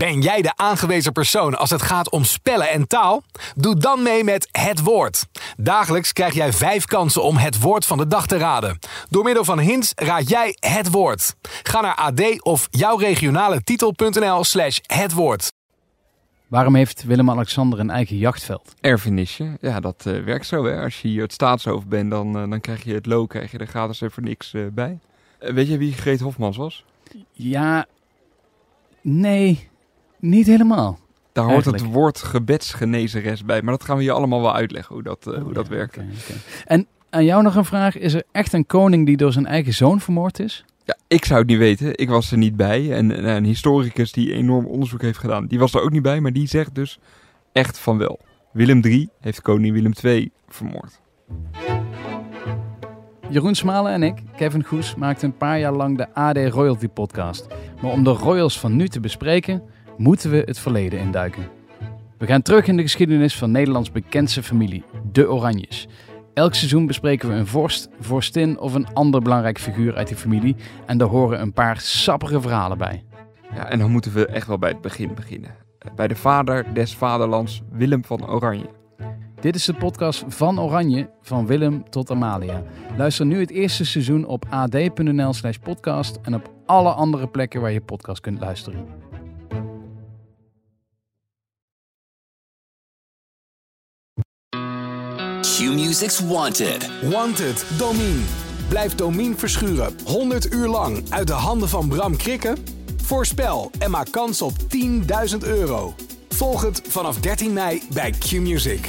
Ben jij de aangewezen persoon als het gaat om spellen en taal? Doe dan mee met Het Woord. Dagelijks krijg jij vijf kansen om het woord van de dag te raden. Door middel van hints raad jij het woord. Ga naar ad of jouwregionale titel.nl slash het woord. Waarom heeft Willem-Alexander een eigen jachtveld? Erfenisje, ja, dat eh, werkt zo. Hè. Als je hier het staatshoofd bent, dan, eh, dan krijg je het loon krijg je er gratis even niks eh, bij. Weet je wie Greet Hofmans was? Ja, nee, niet helemaal. Daar hoort het woord gebedsgenezeres bij. Maar dat gaan we je allemaal wel uitleggen hoe dat, eh, hoe dat Ja, werkt. En aan jou nog een vraag. Is er echt een koning die door zijn eigen zoon vermoord is? Ja, ik zou het niet weten. Ik was er niet bij. En eh, een historicus die enorm onderzoek heeft gedaan, die was er ook niet bij. Maar die zegt dus echt van wel. Willem III heeft koning Willem II vermoord. Jeroen Smalen en ik, Kevin Goes, maakten een paar jaar lang de AD Royalty podcast. Maar om de royals van nu te bespreken, moeten we het verleden induiken. We gaan terug in de geschiedenis van Nederlands bekendste familie, de Oranjes. Elk seizoen bespreken we een vorst, vorstin of een ander belangrijk figuur uit die familie. En daar horen een paar sappige verhalen bij. Ja, en dan moeten we echt wel bij het begin beginnen. Bij de vader des vaderlands, Willem van Oranje. Dit is de podcast van Oranje, van Willem tot Amalia. Luister nu het eerste seizoen op ad.nl slash podcast en op alle andere plekken waar je podcast kunt luisteren. Q-Music's Wanted. Wanted, Domine. Blijf Domine verschuren 100 uur lang uit de handen van Bram Krikken? Voorspel en maak kans op 10.000 euro. Volg het vanaf 13 mei bij Q-Music.